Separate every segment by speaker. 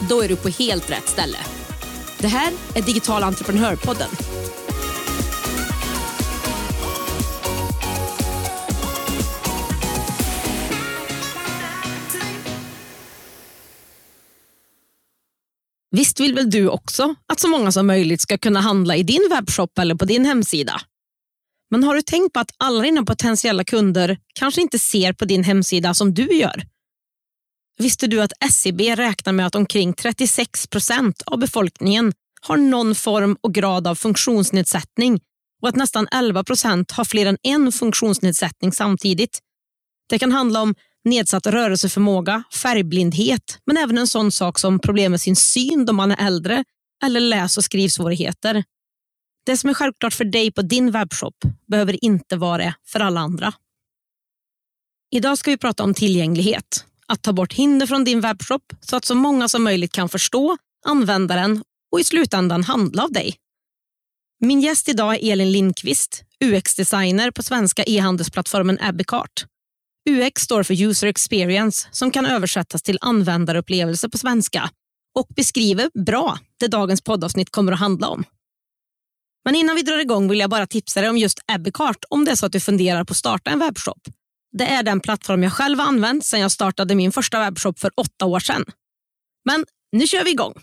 Speaker 1: Då är du på helt rätt ställe. Det här är Digital entreprenörpodden. Visst vill väl du också att så många som möjligt ska kunna handla i din webbshop eller på din hemsida? Men har du tänkt på att alla dina potentiella kunder kanske inte ser på din hemsida som du gör? Visste du att SCB räknar med att omkring 36 procent av befolkningen har någon form och grad av funktionsnedsättning och att nästan 11 procent har fler än en funktionsnedsättning samtidigt? Det kan handla om nedsatt rörelseförmåga, färgblindhet, men även en sån sak som problem med sin syn då man är äldre eller läs och skrivsvårigheter. Det som är självklart för dig på din webbshop behöver inte vara det för alla andra. Idag ska vi prata om tillgänglighet. Att ta bort hinder från din webbshop så att så många som möjligt kan förstå, använda den och i slutändan handla av dig. Min gäst idag är Elin Lindqvist, UX-designer på svenska e-handelsplattformen Abicart. UX står för User Experience som kan översättas till användarupplevelse på svenska och beskriver bra det dagens poddavsnitt kommer att handla om. Men innan vi drar igång vill jag bara tipsa dig om just Abicart om det är så att du funderar på att starta en webbshop. Det är den plattform jag själv har använt sedan jag startade min första webbshop för åtta år sedan. Men nu kör vi igång.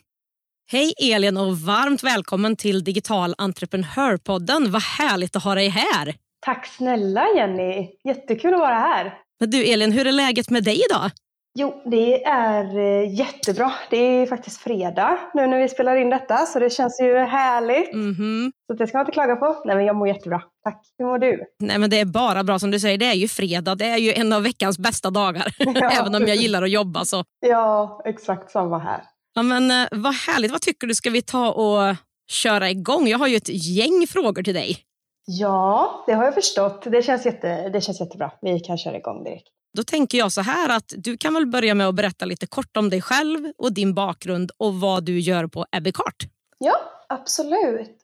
Speaker 1: Hej Elin och varmt välkommen till Digital entreprenörpodden. Vad härligt att ha dig här.
Speaker 2: Tack snälla Jenny. Jättekul att vara här.
Speaker 1: Men du Elin, hur är läget med dig idag?
Speaker 2: Jo, det är eh, jättebra. Det är faktiskt fredag nu när vi spelar in detta, så det känns ju härligt. Mm -hmm. Så det ska man inte klaga på. Nej, men jag mår jättebra. Tack. Hur mår du?
Speaker 1: Nej, men det är bara bra som du säger. Det är ju fredag. Det är ju en av veckans bästa dagar. Ja. Även om jag gillar att jobba. så.
Speaker 2: Ja, exakt samma här.
Speaker 1: Ja, men eh, Vad härligt. Vad tycker du? Ska vi ta och köra igång? Jag har ju ett gäng frågor till dig.
Speaker 2: Ja, det har jag förstått. Det känns, jätte, det känns jättebra. Vi kan köra igång direkt.
Speaker 1: Då tänker jag så här att du kan väl börja med att berätta lite kort om dig själv och din bakgrund och vad du gör på Ebbekart.
Speaker 2: Ja, absolut.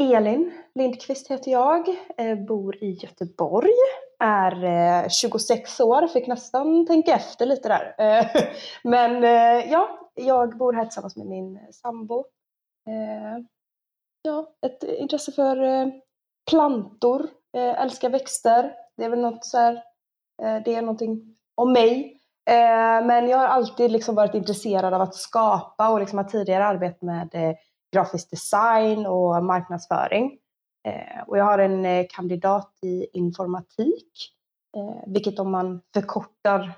Speaker 2: Elin Lindqvist heter jag, eh, bor i Göteborg, är eh, 26 år, fick nästan tänka efter lite där. Eh, men ja, jag bor här tillsammans med min sambo. Ja, ett intresse för plantor, älskar växter. Det är väl något så här Eh, det är någonting om mig. Eh, men jag har alltid liksom varit intresserad av att skapa och liksom har tidigare arbetat med eh, grafisk design och marknadsföring. Och jag har en kandidat i informatik, vilket om man förkortar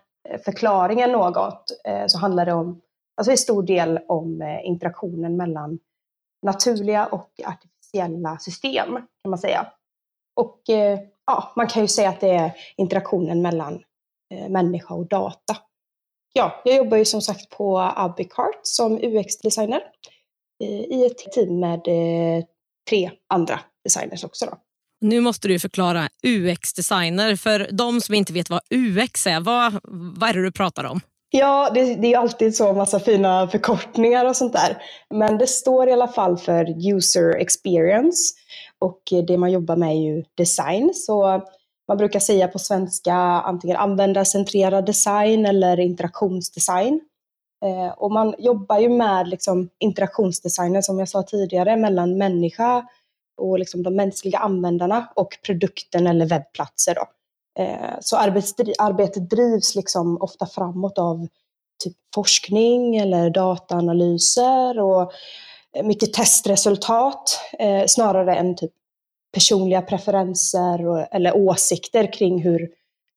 Speaker 2: förklaringen något så handlar det om, alltså i stor del om interaktionen mellan naturliga och artificiella system kan man säga. Och ja, man kan ju säga att det är interaktionen mellan eh, människa och data. Ja, jag jobbar ju som sagt på Abicart som UX-designer eh, i ett team med eh, tre andra designers också. Då.
Speaker 1: Nu måste du förklara UX-designer. För de som inte vet vad UX är, vad, vad är det du pratar om?
Speaker 2: Ja, det, det är alltid så massa fina förkortningar och sånt där. Men det står i alla fall för user experience och det man jobbar med är ju design. Så man brukar säga på svenska antingen användarcentrerad design eller interaktionsdesign. Eh, och man jobbar ju med liksom interaktionsdesignen som jag sa tidigare mellan människa och liksom de mänskliga användarna och produkten eller webbplatser. Då. Eh, så arbetet drivs liksom ofta framåt av typ forskning eller dataanalyser och mycket testresultat eh, snarare än typ personliga preferenser och, eller åsikter kring hur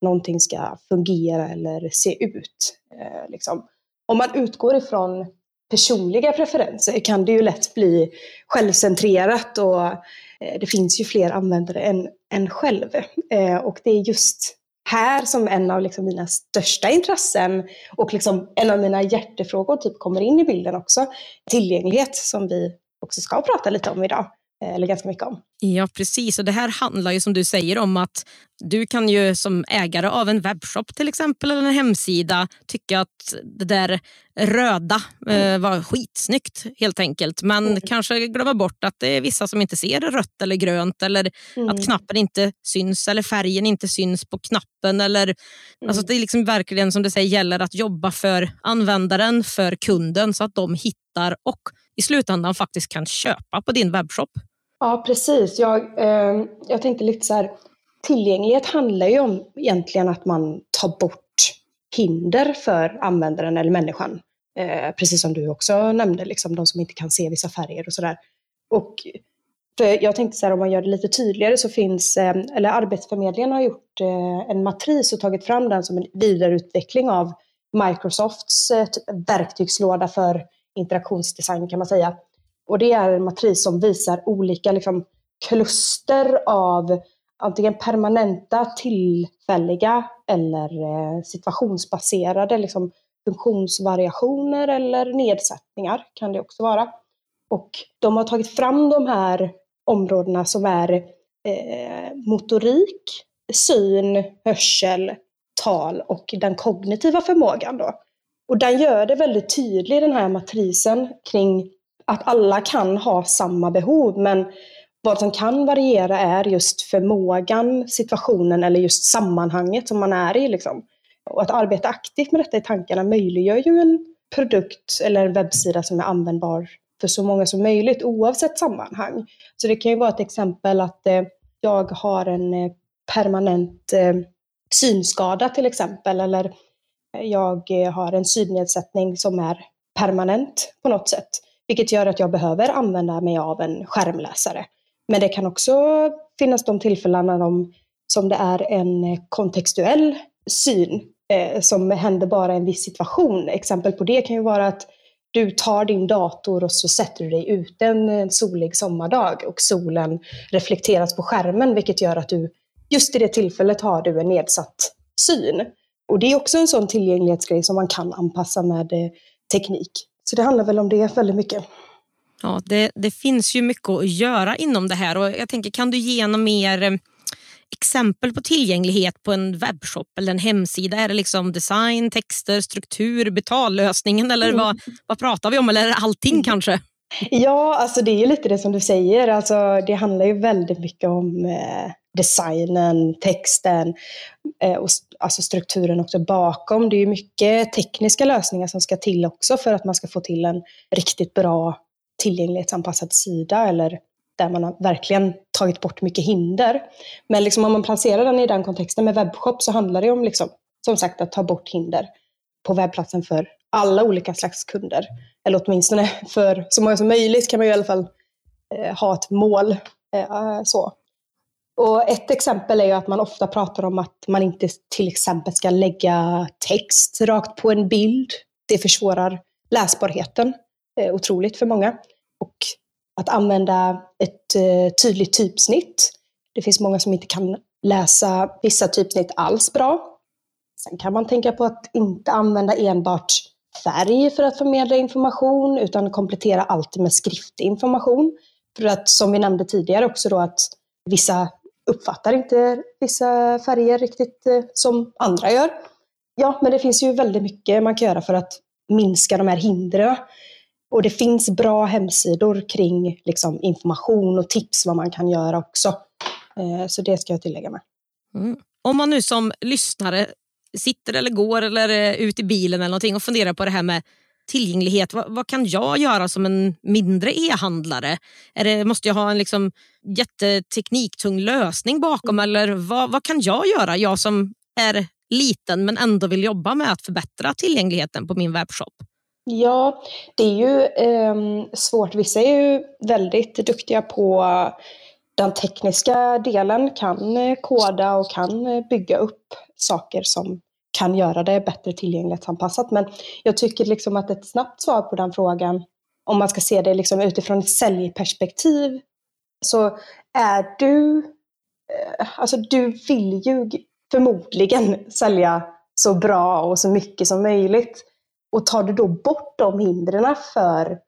Speaker 2: någonting ska fungera eller se ut. Eh, liksom. Om man utgår ifrån personliga preferenser kan det ju lätt bli självcentrerat och eh, det finns ju fler användare än, än själv. Eh, och det är just här som en av liksom mina största intressen och liksom en av mina hjärtefrågor typ kommer in i bilden också. Tillgänglighet som vi också ska prata lite om idag. Eh, eller ganska mycket om.
Speaker 1: Ja, precis. Och Det här handlar ju som du säger om att du kan ju som ägare av en webbshop till exempel eller en hemsida tycka att det där röda eh, var skitsnyggt helt enkelt. Men mm. kanske glömma bort att det är vissa som inte ser rött eller grönt eller mm. att knappen inte syns eller färgen inte syns på knappen. Eller, mm. alltså det är liksom verkligen som du säger gäller att jobba för användaren, för kunden så att de hittar och i slutändan faktiskt kan köpa på din webbshop.
Speaker 2: Ja, precis. Jag, eh, jag tänkte lite så här, tillgänglighet handlar ju om egentligen att man tar bort hinder för användaren eller människan. Eh, precis som du också nämnde, liksom, de som inte kan se vissa färger och sådär. Och jag tänkte så här, om man gör det lite tydligare så finns, eh, eller Arbetsförmedlingen har gjort eh, en matris och tagit fram den som en vidareutveckling av Microsofts eh, verktygslåda för interaktionsdesign kan man säga. Och det är en matris som visar olika liksom, kluster av antingen permanenta, tillfälliga eller eh, situationsbaserade liksom, funktionsvariationer eller nedsättningar kan det också vara. Och de har tagit fram de här områdena som är eh, motorik, syn, hörsel, tal och den kognitiva förmågan. Då. Och den gör det väldigt tydligt, den här matrisen, kring att alla kan ha samma behov, men vad som kan variera är just förmågan, situationen eller just sammanhanget som man är i. Liksom. Och att arbeta aktivt med detta i tankarna möjliggör ju en produkt eller en webbsida som är användbar för så många som möjligt oavsett sammanhang. Så det kan ju vara ett exempel att eh, jag har en eh, permanent eh, synskada till exempel, eller jag eh, har en synnedsättning som är permanent på något sätt. Vilket gör att jag behöver använda mig av en skärmläsare. Men det kan också finnas de tillfällen när de, som det är en kontextuell syn eh, som händer bara i en viss situation. Exempel på det kan ju vara att du tar din dator och så sätter du dig ute en solig sommardag och solen reflekteras på skärmen vilket gör att du just i det tillfället har du en nedsatt syn. Och det är också en sån tillgänglighetsgrej som man kan anpassa med eh, teknik. Så det handlar väl om det väldigt mycket.
Speaker 1: Ja, det, det finns ju mycket att göra inom det här och jag tänker, kan du ge några mer eh, exempel på tillgänglighet på en webbshop eller en hemsida? Är det liksom design, texter, struktur, betallösningen eller mm. vad, vad pratar vi om? Eller är det allting mm. kanske?
Speaker 2: Ja, alltså det är ju lite det som du säger. Alltså, det handlar ju väldigt mycket om eh, designen, texten eh, och alltså strukturen också bakom. Det är ju mycket tekniska lösningar som ska till också för att man ska få till en riktigt bra tillgänglighetsanpassad sida eller där man har verkligen tagit bort mycket hinder. Men liksom om man placerar den i den kontexten med webbshop så handlar det om, liksom, som sagt, att ta bort hinder på webbplatsen för alla olika slags kunder. Eller åtminstone för så många som möjligt kan man ju i alla fall eh, ha ett mål. Eh, så. Och ett exempel är ju att man ofta pratar om att man inte till exempel ska lägga text rakt på en bild. Det försvårar läsbarheten eh, otroligt för många. Och att använda ett eh, tydligt typsnitt. Det finns många som inte kan läsa vissa typsnitt alls bra. Sen kan man tänka på att inte använda enbart färg för att förmedla information, utan komplettera alltid med skriftlig information. För att, som vi nämnde tidigare också då, att vissa uppfattar inte vissa färger riktigt eh, som andra gör. Ja, men det finns ju väldigt mycket man kan göra för att minska de här hindren. Och det finns bra hemsidor kring liksom, information och tips vad man kan göra också. Eh, så det ska jag tillägga med.
Speaker 1: Mm. Om man nu som lyssnare sitter eller går eller är ute i bilen eller någonting och funderar på det här med tillgänglighet. Vad, vad, kan jag göra som en mindre e-handlare? Måste jag ha en liksom jättetekniktung lösning bakom eller vad, vad kan jag göra? Jag som är liten men ändå vill jobba med att förbättra tillgängligheten på min webbshop.
Speaker 2: Ja, det är ju eh, svårt. Vissa är ju väldigt duktiga på den tekniska delen, kan eh, koda och kan eh, bygga upp saker som kan göra det bättre tillgänglighetsanpassat. Men jag tycker liksom att ett snabbt svar på den frågan, om man ska se det liksom utifrån ett säljperspektiv, så är du, eh, alltså du vill ju förmodligen sälja så bra och så mycket som möjligt. Och tar du då bort de hindren för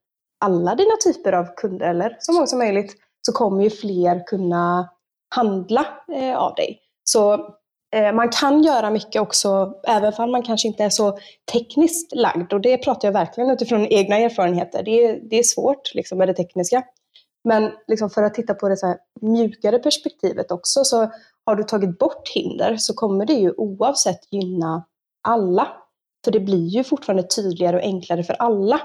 Speaker 2: alla dina typer av kunder, eller så många som möjligt, så kommer ju fler kunna handla eh, av dig. Så Eh, man kan göra mycket också, även om man kanske inte är så tekniskt lagd. Och det pratar jag verkligen utifrån egna erfarenheter. Det är, det är svårt liksom, med det tekniska. Men liksom, för att titta på det så mjukare perspektivet också, så har du tagit bort hinder så kommer det ju oavsett gynna alla. För det blir ju fortfarande tydligare och enklare för alla.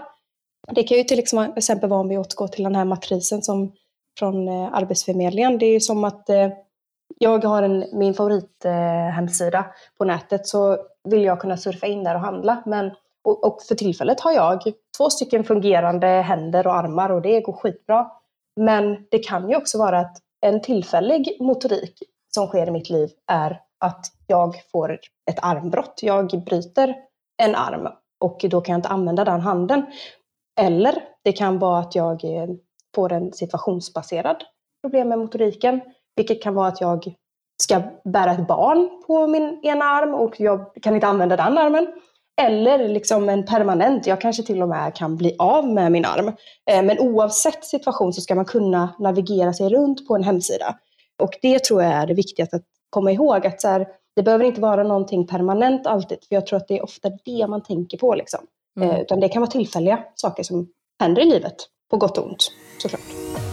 Speaker 2: Det kan ju till exempel vara om vi återgår till den här matrisen som från eh, Arbetsförmedlingen. Det är ju som att eh, jag har en, min favorithemsida eh, på nätet så vill jag kunna surfa in där och handla. Men, och, och, för tillfället har jag två stycken fungerande händer och armar och det går skitbra. Men det kan ju också vara att en tillfällig motorik som sker i mitt liv är att jag får ett armbrott. Jag bryter en arm och då kan jag inte använda den handen. Eller det kan vara att jag eh, får en situationsbaserad problem med motoriken, vilket kan vara att jag ska bära ett barn på min ena arm och jag kan inte använda den armen. Eller liksom en permanent, jag kanske till och med kan bli av med min arm. Eh, men oavsett situation så ska man kunna navigera sig runt på en hemsida. Och det tror jag är det viktigaste att komma ihåg. Att så här, det behöver inte vara någonting permanent alltid, för jag tror att det är ofta det man tänker på. Liksom. Mm. Eh, utan det kan vara tillfälliga saker som händer i livet, på gott och ont såklart.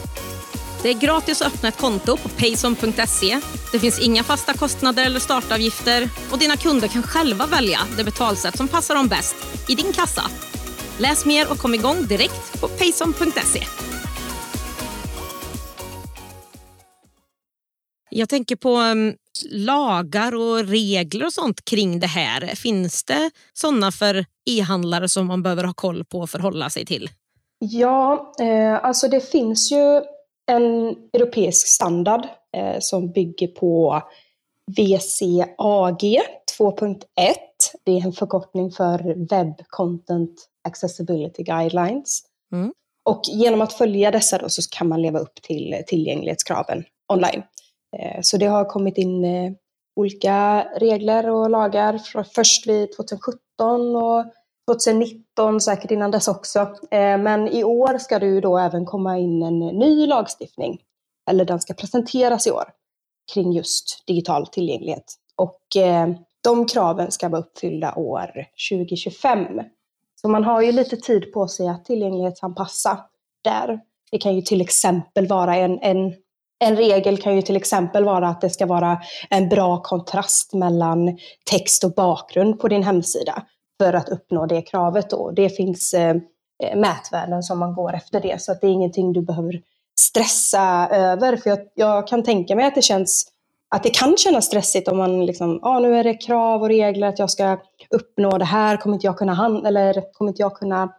Speaker 1: Det är gratis att öppna ett konto på payson.se. Det finns inga fasta kostnader eller startavgifter och dina kunder kan själva välja det betalsätt som passar dem bäst i din kassa. Läs mer och kom igång direkt på payson.se. Jag tänker på um, lagar och regler och sånt kring det här. Finns det sådana för e-handlare som man behöver ha koll på och förhålla sig till?
Speaker 2: Ja, eh, alltså det finns ju en europeisk standard eh, som bygger på VCAG 2.1. Det är en förkortning för Web Content Accessibility Guidelines. Mm. Och genom att följa dessa då så kan man leva upp till tillgänglighetskraven online. Eh, så det har kommit in eh, olika regler och lagar först vid 2017 och 2019, säkert innan dess också. Eh, men i år ska det ju då även komma in en ny lagstiftning, eller den ska presenteras i år, kring just digital tillgänglighet. Och eh, de kraven ska vara uppfyllda år 2025. Så man har ju lite tid på sig att tillgänglighetsanpassa där. Det kan ju till exempel vara en, en en regel kan ju till exempel vara att det ska vara en bra kontrast mellan text och bakgrund på din hemsida för att uppnå det kravet. Då. Det finns eh, eh, mätvärden som man går efter det, så att det är ingenting du behöver stressa över. För jag, jag kan tänka mig att det känns att det kan kännas stressigt om man liksom, ah, nu är det krav och regler att jag ska uppnå det här, kommer inte jag kunna, hand eller kommer inte jag kunna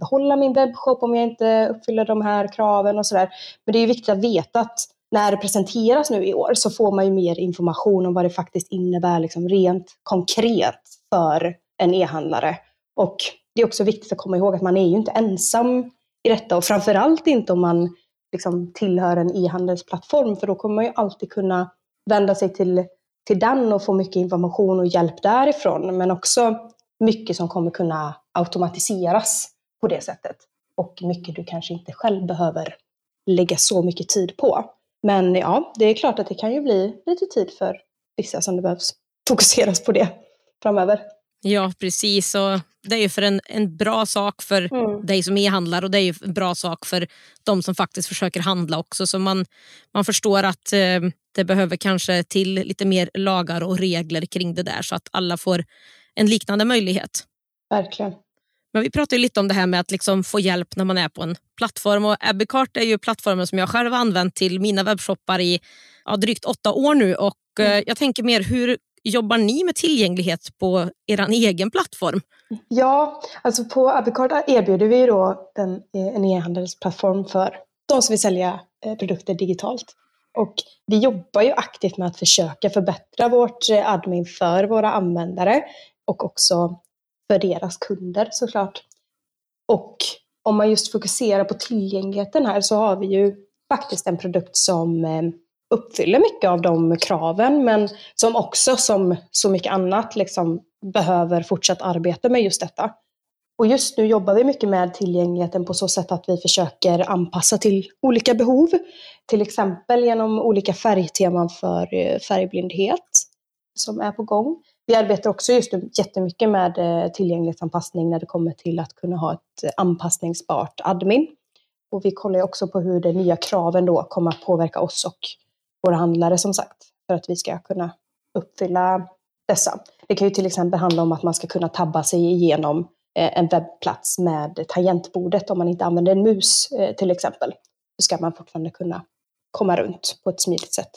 Speaker 2: behålla min webbshop om jag inte uppfyller de här kraven och sådär. Men det är viktigt att veta att när det presenteras nu i år så får man ju mer information om vad det faktiskt innebär liksom rent konkret för en e-handlare. Och det är också viktigt att komma ihåg att man är ju inte ensam i detta och framförallt inte om man liksom tillhör en e-handelsplattform för då kommer man ju alltid kunna vända sig till, till den och få mycket information och hjälp därifrån men också mycket som kommer kunna automatiseras på det sättet. Och mycket du kanske inte själv behöver lägga så mycket tid på. Men ja, det är klart att det kan ju bli lite tid för vissa som det behövs fokuseras på det framöver.
Speaker 1: Ja, precis. Och det är ju för en, en bra sak för mm. dig som e-handlare och det är ju en bra sak för de som faktiskt försöker handla också. Så man, man förstår att eh, det behöver kanske till lite mer lagar och regler kring det där så att alla får en liknande möjlighet.
Speaker 2: Verkligen.
Speaker 1: Men vi pratade lite om det här med att liksom få hjälp när man är på en plattform. Och Abbeycart är ju plattformen som jag själv har använt till mina webbshoppar i ja, drygt åtta år nu. Och, mm. eh, jag tänker mer, hur jobbar ni med tillgänglighet på er egen plattform?
Speaker 2: Ja, alltså på Abicard erbjuder vi då en, eh, en e-handelsplattform för de som vill sälja eh, produkter digitalt. Och vi jobbar ju aktivt med att försöka förbättra vårt eh, admin för våra användare och också för deras kunder såklart. Och om man just fokuserar på tillgängligheten här så har vi ju faktiskt en produkt som eh, uppfyller mycket av de kraven men som också som så mycket annat liksom behöver fortsatt arbete med just detta. Och just nu jobbar vi mycket med tillgängligheten på så sätt att vi försöker anpassa till olika behov. Till exempel genom olika färgteman för eh, färgblindhet som är på gång. Vi arbetar också just nu jättemycket med eh, tillgänglighetsanpassning när det kommer till att kunna ha ett anpassningsbart admin. Och vi kollar också på hur de nya kraven då kommer att påverka oss och våra handlare som sagt, för att vi ska kunna uppfylla dessa. Det kan ju till exempel handla om att man ska kunna tabba sig igenom eh, en webbplats med tangentbordet om man inte använder en mus eh, till exempel. Så ska man fortfarande kunna komma runt på ett smidigt sätt.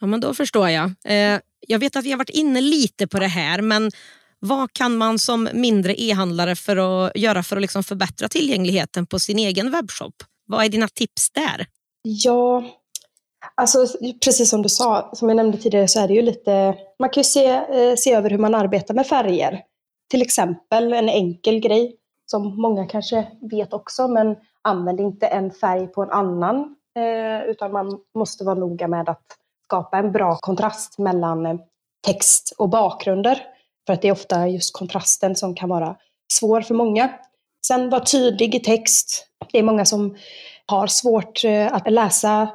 Speaker 1: Ja, men då förstår jag. Eh, jag vet att vi har varit inne lite på det här, men vad kan man som mindre e-handlare för att göra för att liksom förbättra tillgängligheten på sin egen webbshop? Vad är dina tips där?
Speaker 2: Ja, alltså precis som du sa, som jag nämnde tidigare så är det ju lite, man kan ju se, eh, se över hur man arbetar med färger. Till exempel en enkel grej som många kanske vet också, men använd inte en färg på en annan, eh, utan man måste vara noga med att skapa en bra kontrast mellan eh, text och bakgrunder. För att det är ofta just kontrasten som kan vara svår för många. Sen var tydlig i text. Det är många som har svårt att läsa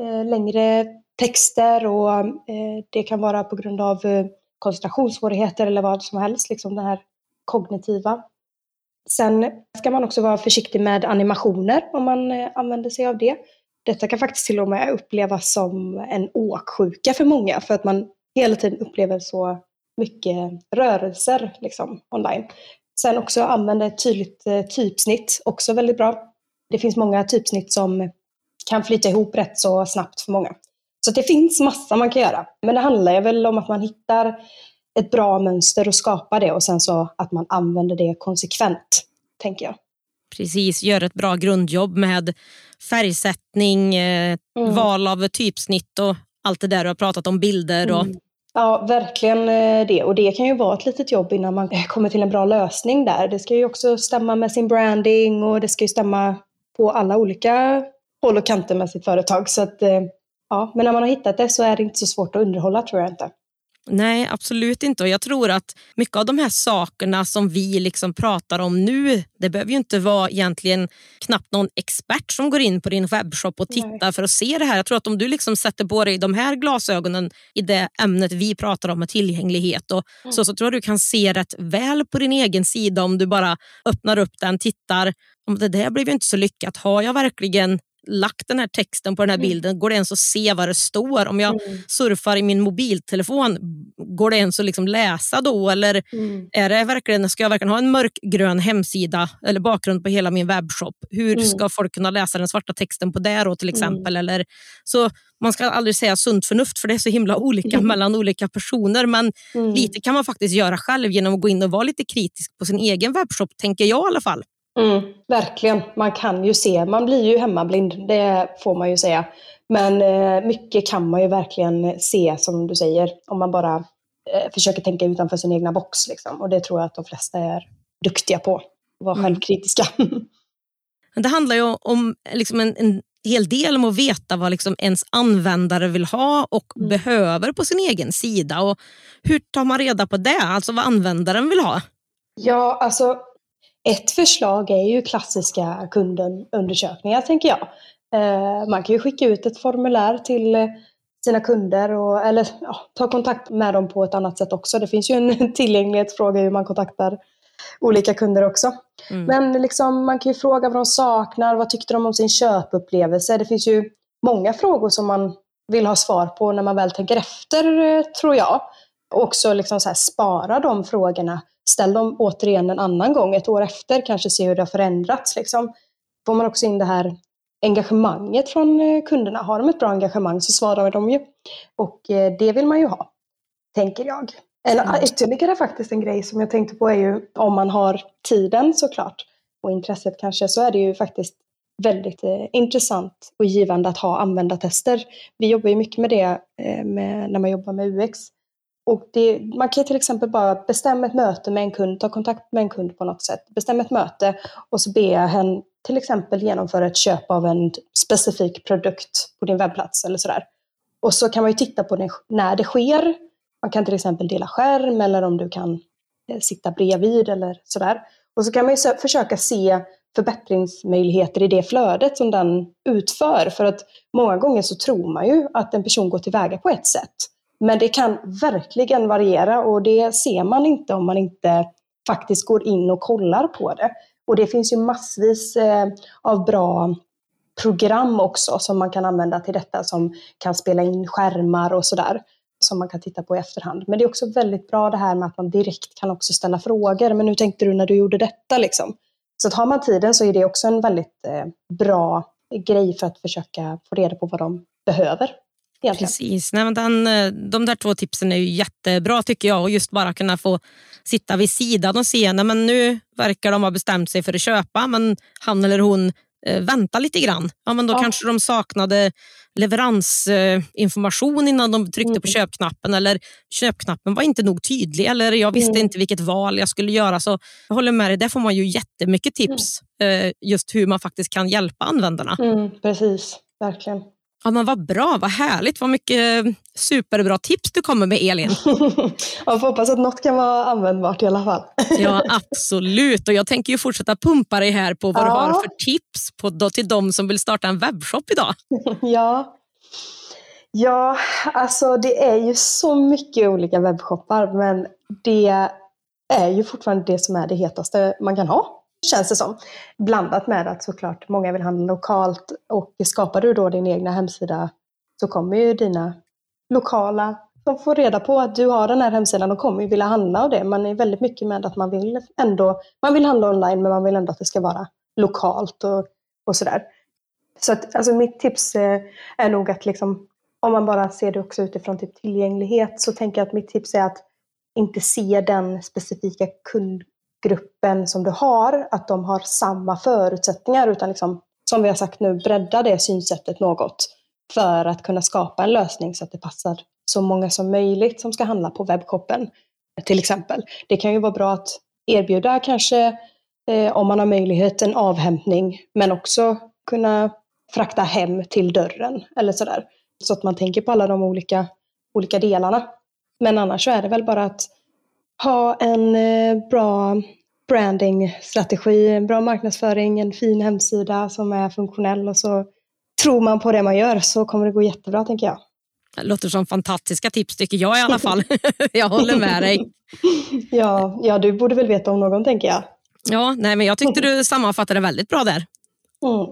Speaker 2: Eh, längre texter och eh, det kan vara på grund av eh, koncentrationssvårigheter eller vad som helst, liksom det här kognitiva. Sen ska man också vara försiktig med animationer om man använder sig av det. Detta kan faktiskt till och med upplevas som en åksjuka för många för att man hela tiden upplever så mycket rörelser liksom, online. Sen också använda ett tydligt typsnitt, också väldigt bra. Det finns många typsnitt som kan flyta ihop rätt så snabbt för många. Så det finns massa man kan göra. Men det handlar väl om att man hittar ett bra mönster och skapar det och sen så att man använder det konsekvent, tänker jag.
Speaker 1: Precis, gör ett bra grundjobb med färgsättning, eh, mm. val av typsnitt och allt det där du har pratat om, bilder. Och... Mm.
Speaker 2: Ja, verkligen eh, det. Och det kan ju vara ett litet jobb innan man kommer till en bra lösning där. Det ska ju också stämma med sin branding och det ska ju stämma på alla olika håll och kanter med sitt företag. Så att, eh, ja, men när man har hittat det så är det inte så svårt att underhålla tror jag inte.
Speaker 1: Nej, absolut inte. Och Jag tror att mycket av de här sakerna som vi liksom pratar om nu, det behöver ju inte vara egentligen knappt någon expert som går in på din webbshop och tittar Nej. för att se det här. Jag tror att om du liksom sätter på dig de här glasögonen i det ämnet vi pratar om med tillgänglighet och mm. så, så tror jag du kan se rätt väl på din egen sida om du bara öppnar upp den, tittar. Om det där blev ju inte så lyckat. Har jag verkligen lagt den här texten på den här mm. bilden, går det ens att se vad det står? Om jag mm. surfar i min mobiltelefon, går det ens att liksom läsa då? Eller mm. är det verkligen, ska jag verkligen ha en mörkgrön hemsida eller bakgrund på hela min webbshop? Hur mm. ska folk kunna läsa den svarta texten på det då, till mm. exempel? Eller, så man ska aldrig säga sunt förnuft för det är så himla olika mellan olika personer. Men lite kan man faktiskt göra själv genom att gå in och vara lite kritisk på sin egen webbshop, tänker jag i alla fall.
Speaker 2: Mm, verkligen. Man kan ju se, man blir ju hemmablind, det får man ju säga. Men eh, mycket kan man ju verkligen se, som du säger, om man bara eh, försöker tänka utanför sin egna box. Liksom. Och det tror jag att de flesta är duktiga på, att vara mm. självkritiska.
Speaker 1: det handlar ju om liksom en, en hel del om att veta vad liksom ens användare vill ha och mm. behöver på sin egen sida. Och hur tar man reda på det? Alltså vad användaren vill ha?
Speaker 2: Ja, alltså ett förslag är ju klassiska kundundersökningar, tänker jag. Eh, man kan ju skicka ut ett formulär till sina kunder och, eller ja, ta kontakt med dem på ett annat sätt också. Det finns ju en tillgänglighetsfråga hur man kontaktar olika kunder också. Mm. Men liksom, man kan ju fråga vad de saknar, vad tyckte de om sin köpupplevelse? Det finns ju många frågor som man vill ha svar på när man väl tänker efter, eh, tror jag. Och också liksom så här, spara de frågorna ställ dem återigen en annan gång, ett år efter, kanske se hur det har förändrats. Liksom. Får man också in det här engagemanget från eh, kunderna. Har de ett bra engagemang så svarar de ju. Och eh, det vill man ju ha. tänker jag. En, mm. Ytterligare faktiskt en grej som jag tänkte på är ju om man har tiden såklart och intresset kanske så är det ju faktiskt väldigt eh, intressant och givande att ha användartester. Vi jobbar ju mycket med det eh, med, när man jobbar med UX. Och det, man kan till exempel bara bestämma ett möte med en kund, ta kontakt med en kund på något sätt, bestämma ett möte och så be hen till exempel genomföra ett köp av en specifik produkt på din webbplats eller sådär. Och så kan man ju titta på det när det sker. Man kan till exempel dela skärm eller om du kan eh, sitta bredvid eller sådär. Och så kan man ju försöka se förbättringsmöjligheter i det flödet som den utför. För att många gånger så tror man ju att en person går tillväga på ett sätt. Men det kan verkligen variera och det ser man inte om man inte faktiskt går in och kollar på det. Och det finns ju massvis eh, av bra program också som man kan använda till detta som kan spela in skärmar och sådär som man kan titta på i efterhand. Men det är också väldigt bra det här med att man direkt kan också ställa frågor. Men hur tänkte du när du gjorde detta? Liksom? Så att har man tiden så är det också en väldigt eh, bra grej för att försöka få reda på vad de behöver.
Speaker 1: Egentligen. Precis. Nej, men den, eh, de där två tipsen är ju jättebra tycker jag. Och just bara kunna få sitta vid sidan och se, nej, men nu verkar de ha bestämt sig för att köpa, men han eller hon eh, vänta lite grann. Ja, men då ja. kanske de saknade leveransinformation eh, innan de tryckte mm. på köpknappen eller köpknappen var inte nog tydlig eller jag visste mm. inte vilket val jag skulle göra. Så jag håller med dig, där får man ju jättemycket tips mm. eh, just hur man faktiskt kan hjälpa användarna.
Speaker 2: Mm, precis, verkligen.
Speaker 1: Ja, men vad bra, vad härligt, vad mycket superbra tips du kommer med Elin.
Speaker 2: Jag får hoppas att något kan vara användbart i alla fall.
Speaker 1: ja, absolut. Och jag tänker ju fortsätta pumpa dig här på vad ja. du har för tips på, då, till de som vill starta en webbshop idag.
Speaker 2: ja. ja, alltså det är ju så mycket olika webbshoppar, men det är ju fortfarande det som är det hetaste man kan ha känns det som. Blandat med att såklart många vill handla lokalt och skapar du då din egna hemsida så kommer ju dina lokala som får reda på att du har den här hemsidan och kommer ju vilja handla av det. Man är väldigt mycket med att man vill ändå, man vill handla online men man vill ändå att det ska vara lokalt och, och sådär. Så att, alltså mitt tips är, är nog att liksom, om man bara ser det också utifrån typ tillgänglighet så tänker jag att mitt tips är att inte se den specifika kund, gruppen som du har, att de har samma förutsättningar, utan liksom, som vi har sagt nu, bredda det synsättet något för att kunna skapa en lösning så att det passar så många som möjligt som ska handla på webbkoppen Till exempel. Det kan ju vara bra att erbjuda kanske, eh, om man har möjlighet, en avhämtning, men också kunna frakta hem till dörren eller sådär. Så att man tänker på alla de olika, olika delarna. Men annars så är det väl bara att ha en eh, bra brandingstrategi, en bra marknadsföring, en fin hemsida som är funktionell och så tror man på det man gör så kommer det gå jättebra tänker jag.
Speaker 1: Det låter som fantastiska tips tycker jag i alla fall. jag håller med dig.
Speaker 2: ja, ja, du borde väl veta om någon tänker jag.
Speaker 1: Ja, nej, men jag tyckte du sammanfattade väldigt bra där.
Speaker 2: Mm.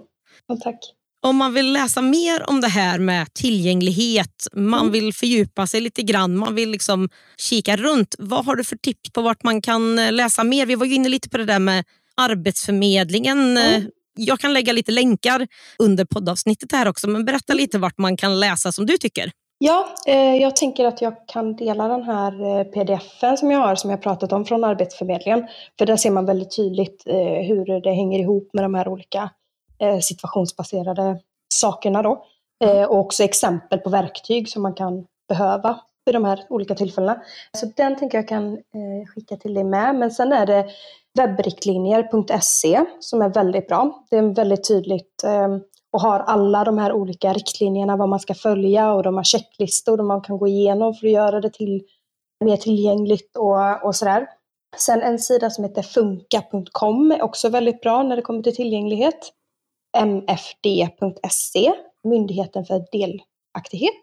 Speaker 2: Ja, tack.
Speaker 1: Om man vill läsa mer om det här med tillgänglighet, man mm. vill fördjupa sig lite grann, man vill liksom kika runt. Vad har du för tips på vart man kan eh, läsa mer? Vi var inne lite på det där med Arbetsförmedlingen. Mm. Jag kan lägga lite länkar under poddavsnittet här också, men berätta mm. lite vart man kan läsa som du tycker.
Speaker 2: Ja, eh, jag tänker att jag kan dela den här eh, pdfen som jag har, som jag pratat om från Arbetsförmedlingen. För där ser man väldigt tydligt eh, hur det hänger ihop med de här olika Eh, situationsbaserade sakerna då. Mm. Och också exempel på verktyg som man kan behöva vid de här olika tillfällena. Så den tänker jag kan eh, skicka till dig med. Men sen är det webbriktlinjer.se som är väldigt bra. Det är väldigt tydligt och har alla de här olika riktlinjerna vad man ska följa och de har checklistor man kan gå igenom för att göra det till mer tillgängligt och, och sådär. Sen en sida som heter funka.com är också väldigt bra när det kommer till tillgänglighet mfd.se, Myndigheten för delaktighet.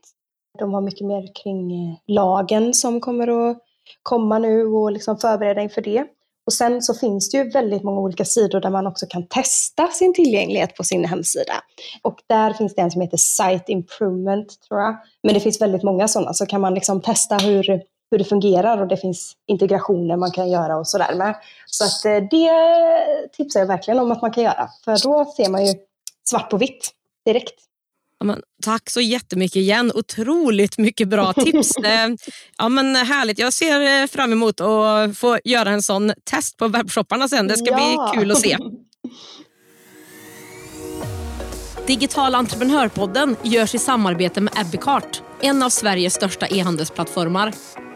Speaker 2: De har mycket mer kring eh, lagen som kommer att komma nu och liksom förbereda inför det. Och sen så finns det ju väldigt många olika sidor där man också kan testa sin tillgänglighet på sin hemsida. Och där finns det en som heter Site Improvement tror jag. Men det finns väldigt många sådana, så kan man liksom testa hur, hur det fungerar och det finns integrationer man kan göra och sådär med. Så att eh, det tipsar jag verkligen om att man kan göra, för då ser man ju svart på vitt direkt.
Speaker 1: Ja, men, tack så jättemycket igen. Otroligt mycket bra tips. ja, men Härligt. Jag ser fram emot att få göra en sån test på webbshopparna sen. Det ska ja. bli kul att se. Digital entreprenörpodden görs i samarbete med Ebbecart, en av Sveriges största e-handelsplattformar.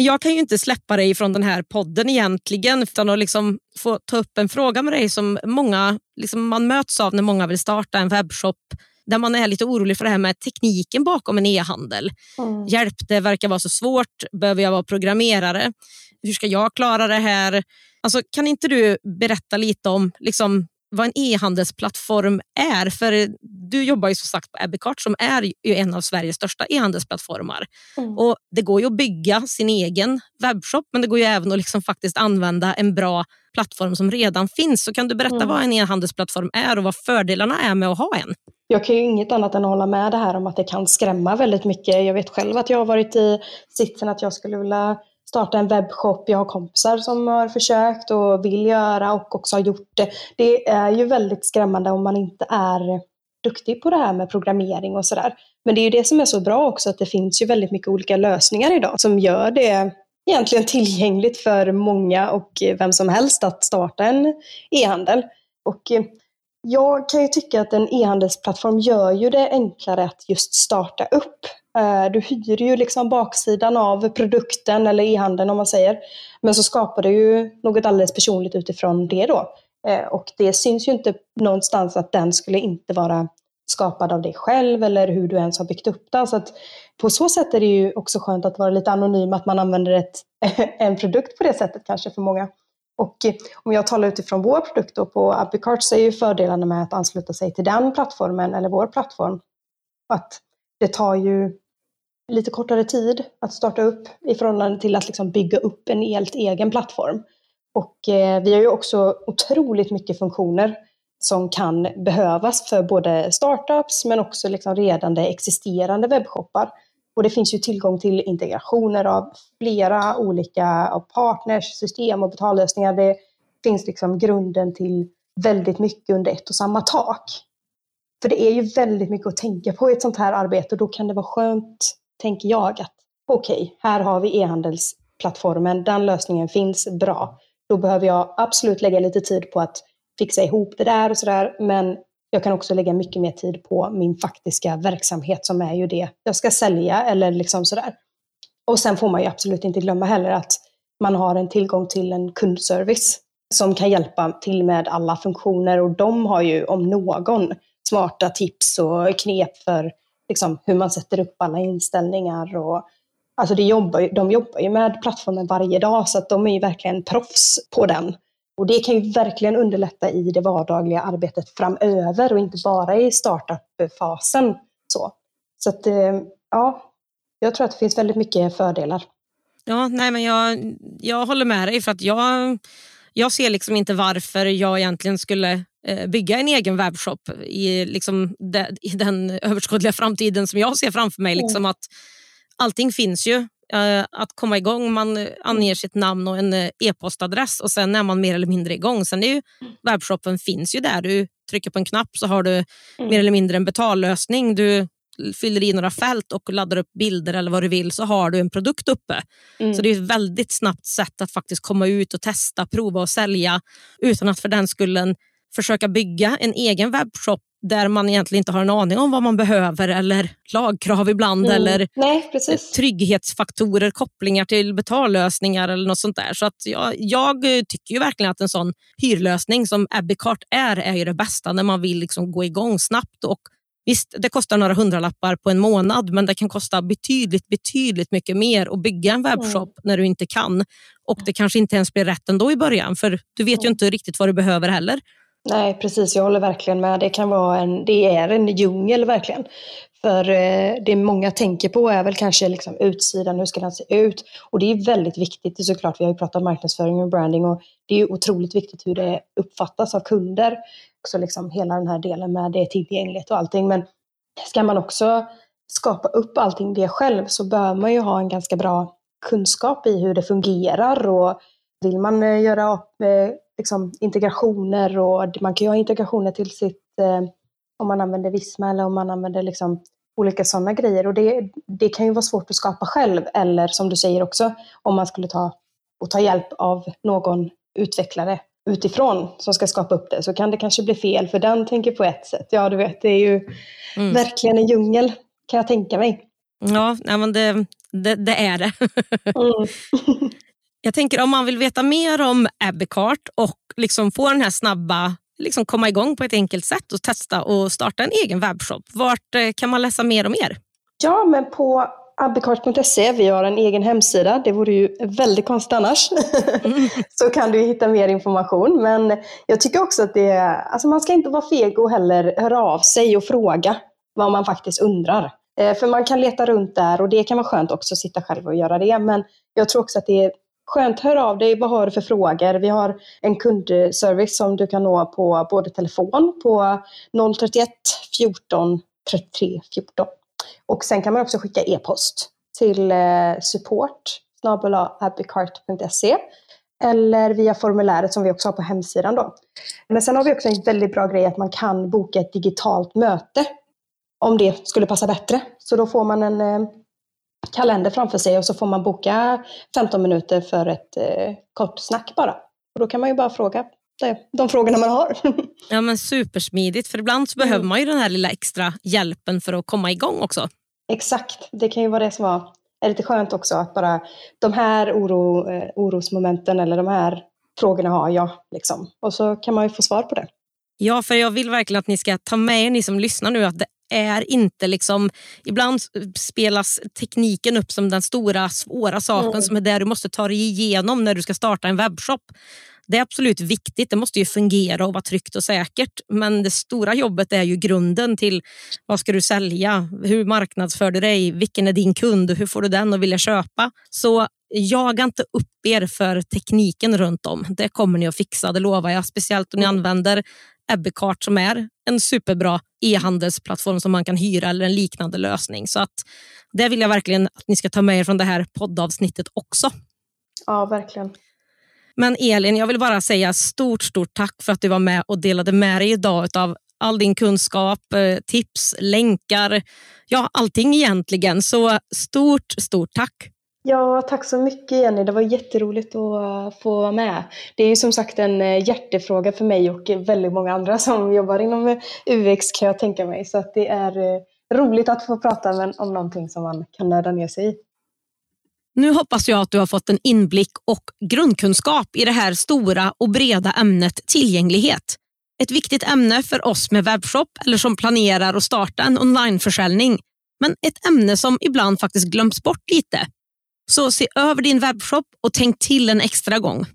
Speaker 1: jag kan ju inte släppa dig från den här podden egentligen utan att liksom få ta upp en fråga med dig som många liksom man möts av när många vill starta en webbshop där man är lite orolig för det här med tekniken bakom en e-handel. Mm. Hjälp, det verkar vara så svårt. Behöver jag vara programmerare? Hur ska jag klara det här? Alltså, kan inte du berätta lite om liksom, vad en e-handelsplattform är. För du jobbar ju som sagt på Ebbecart som är en av Sveriges största e-handelsplattformar. Mm. Och det går ju att bygga sin egen webbshop men det går ju även att liksom faktiskt använda en bra plattform som redan finns. Så kan du berätta mm. vad en e-handelsplattform är och vad fördelarna är med att ha en?
Speaker 2: Jag kan ju inget annat än att hålla med det här om att det kan skrämma väldigt mycket. Jag vet själv att jag har varit i sitsen att jag skulle vilja starta en webbshop. Jag har kompisar som har försökt och vill göra och också har gjort det. Det är ju väldigt skrämmande om man inte är duktig på det här med programmering och sådär. Men det är ju det som är så bra också, att det finns ju väldigt mycket olika lösningar idag som gör det egentligen tillgängligt för många och vem som helst att starta en e-handel. Och eh, jag kan ju tycka att en e-handelsplattform gör ju det enklare att just starta upp. Eh, du hyr ju liksom baksidan av produkten eller e-handeln om man säger. Men så skapar du ju något alldeles personligt utifrån det då. Eh, och det syns ju inte någonstans att den skulle inte vara skapad av dig själv eller hur du ens har byggt upp den. Så att på så sätt är det ju också skönt att vara lite anonym, att man använder ett, en produkt på det sättet kanske för många. Och eh, om jag talar utifrån vår produkt då på Appicart så är ju fördelarna med att ansluta sig till den plattformen eller vår plattform att det tar ju lite kortare tid att starta upp i förhållande till att liksom bygga upp en helt egen plattform. Och eh, vi har ju också otroligt mycket funktioner som kan behövas för både startups men också liksom redan existerande webbshoppar. Och det finns ju tillgång till integrationer av flera olika av partners, system och betallösningar. Det finns liksom grunden till väldigt mycket under ett och samma tak. För det är ju väldigt mycket att tänka på i ett sånt här arbete och då kan det vara skönt, tänker jag, att okej, okay, här har vi e-handelsplattformen, den lösningen finns, bra. Då behöver jag absolut lägga lite tid på att fixa ihop det där och sådär, men jag kan också lägga mycket mer tid på min faktiska verksamhet som är ju det jag ska sälja eller liksom sådär. Och sen får man ju absolut inte glömma heller att man har en tillgång till en kundservice som kan hjälpa till med alla funktioner och de har ju om någon smarta tips och knep för liksom, hur man sätter upp alla inställningar. Och, alltså de jobbar, de jobbar ju med plattformen varje dag så att de är ju verkligen proffs på den. Och det kan ju verkligen underlätta i det vardagliga arbetet framöver och inte bara i startup-fasen. Så, så att, eh, ja, jag tror att det finns väldigt mycket fördelar.
Speaker 1: Ja, nej, men jag, jag håller med dig för att jag, jag ser liksom inte varför jag egentligen skulle bygga en egen webbshop i, liksom de, i den överskådliga framtiden som jag ser framför mig. Liksom att allting finns ju Eh, att komma igång. Man anger sitt namn och en eh, e-postadress och sen är man mer eller mindre igång. Sen är ju mm. webbshoppen finns ju där. Du trycker på en knapp så har du mm. mer eller mindre en betallösning. Du fyller i några fält och laddar upp bilder eller vad du vill så har du en produkt uppe. Mm. Så det är ett väldigt snabbt sätt att faktiskt komma ut och testa, prova och sälja utan att för den skullen försöka bygga en egen webbshop där man egentligen inte har en aning om vad man behöver eller lagkrav ibland mm. eller
Speaker 2: Nej,
Speaker 1: trygghetsfaktorer, kopplingar till betallösningar eller något sånt där. Så att jag, jag tycker ju verkligen att en sån hyrlösning som Ebbecart är, är ju det bästa när man vill liksom gå igång snabbt. Och Visst, det kostar några hundralappar på en månad, men det kan kosta betydligt, betydligt mycket mer att bygga en webbshop mm. när du inte kan. Och det kanske inte ens blir rätt ändå i början, för du vet ju inte riktigt vad du behöver heller.
Speaker 2: Nej, precis. Jag håller verkligen med. Det kan vara en, det är en djungel verkligen. För eh, det många tänker på är väl kanske liksom utsidan, hur ska den se ut? Och det är väldigt viktigt, såklart, vi har ju pratat marknadsföring och branding och det är otroligt viktigt hur det uppfattas av kunder. Också liksom hela den här delen med det tillgängligt och allting. Men ska man också skapa upp allting det själv så bör man ju ha en ganska bra kunskap i hur det fungerar och vill man eh, göra liksom, integrationer och man kan ju ha integrationer till sitt, eh, om man använder Visma eller om man använder liksom olika sådana grejer. Och det, det kan ju vara svårt att skapa själv eller som du säger också, om man skulle ta och ta hjälp av någon utvecklare utifrån som ska skapa upp det så kan det kanske bli fel för den tänker på ett sätt. Ja, du vet, det är ju mm. verkligen en djungel kan jag tänka mig.
Speaker 1: Ja, men det, det, det är det. mm. jag tänker om man vill veta mer om Abbeycart och liksom få den här snabba liksom komma igång på ett enkelt sätt och testa och starta en egen webbshop. Vart eh, kan man läsa mer om er?
Speaker 2: Ja, men på abbeycart.se, vi har en egen hemsida, det vore ju väldigt konstigt annars. Mm. så kan du hitta mer information. Men jag tycker också att det är, alltså man ska inte vara feg och heller höra av sig och fråga vad man faktiskt undrar. Eh, för man kan leta runt där och det kan vara skönt också att sitta själv och göra det. Men jag tror också att det är skönt, hör av dig, vad har du för frågor? Vi har en kundservice som du kan nå på både telefon på 031 14 33 14. Och sen kan man också skicka e-post till eh, support eller via formuläret som vi också har på hemsidan. Då. Men sen har vi också en väldigt bra grej att man kan boka ett digitalt möte om det skulle passa bättre. Så då får man en eh, kalender framför sig och så får man boka 15 minuter för ett eh, kort snack bara. Och då kan man ju bara fråga det, de frågorna man har.
Speaker 1: ja men Supersmidigt, för ibland så mm. behöver man ju den här lilla extra hjälpen för att komma igång också.
Speaker 2: Exakt, det kan ju vara det som var, är lite skönt också att bara de här oro, eh, orosmomenten eller de här frågorna har jag. Liksom. Och så kan man ju få svar på det.
Speaker 1: Ja, för jag vill verkligen att ni ska ta med er, ni som lyssnar nu, att det är inte liksom... Ibland spelas tekniken upp som den stora svåra saken mm. som är det du måste ta dig igenom när du ska starta en webbshop. Det är absolut viktigt, det måste ju fungera och vara tryggt och säkert. Men det stora jobbet är ju grunden till vad ska du sälja? Hur marknadsför du dig? Vilken är din kund? Hur får du den att vilja köpa? Så jaga inte upp er för tekniken runt om. Det kommer ni att fixa, det lovar jag. Speciellt om ni mm. använder Ebbecart som är en superbra e-handelsplattform som man kan hyra eller en liknande lösning. Så att det vill jag verkligen att ni ska ta med er från det här poddavsnittet också.
Speaker 2: Ja, verkligen.
Speaker 1: Men Elin, jag vill bara säga stort, stort tack för att du var med och delade med dig idag av all din kunskap, eh, tips, länkar, ja allting egentligen. Så stort, stort tack.
Speaker 2: Ja, tack så mycket Jenny. Det var jätteroligt att eh, få vara med. Det är ju som sagt en eh, hjärtefråga för mig och väldigt många andra som jobbar inom eh, UX kan jag tänka mig. Så att det är roligt att få prata om någonting som man kan nörda ner sig i.
Speaker 1: Nu hoppas jag att du har fått en inblick och grundkunskap i det här stora och breda ämnet tillgänglighet. Ett viktigt ämne för oss med webbshop eller som planerar att starta en onlineförsäljning. Men ett ämne som ibland faktiskt glöms bort lite. Så se över din webbshop och tänk till en extra gång.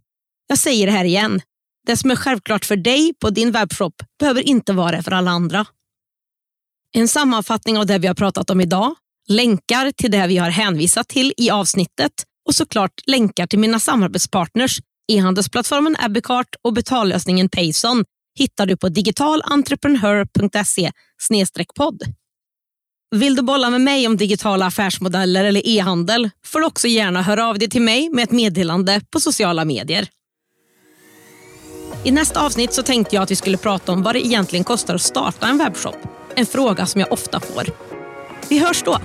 Speaker 1: Jag säger det här igen. Det som är självklart för dig på din webbshop behöver inte vara det för alla andra. En sammanfattning av det vi har pratat om idag, länkar till det vi har hänvisat till i avsnittet och såklart länkar till mina samarbetspartners e-handelsplattformen Abbeycart och betallösningen Payson hittar du på digitalentreprenör.se podd. Vill du bolla med mig om digitala affärsmodeller eller e-handel får du också gärna höra av dig till mig med ett meddelande på sociala medier. I nästa avsnitt så tänkte jag att vi skulle prata om vad det egentligen kostar att starta en webbshop. En fråga som jag ofta får. Vi hörs då!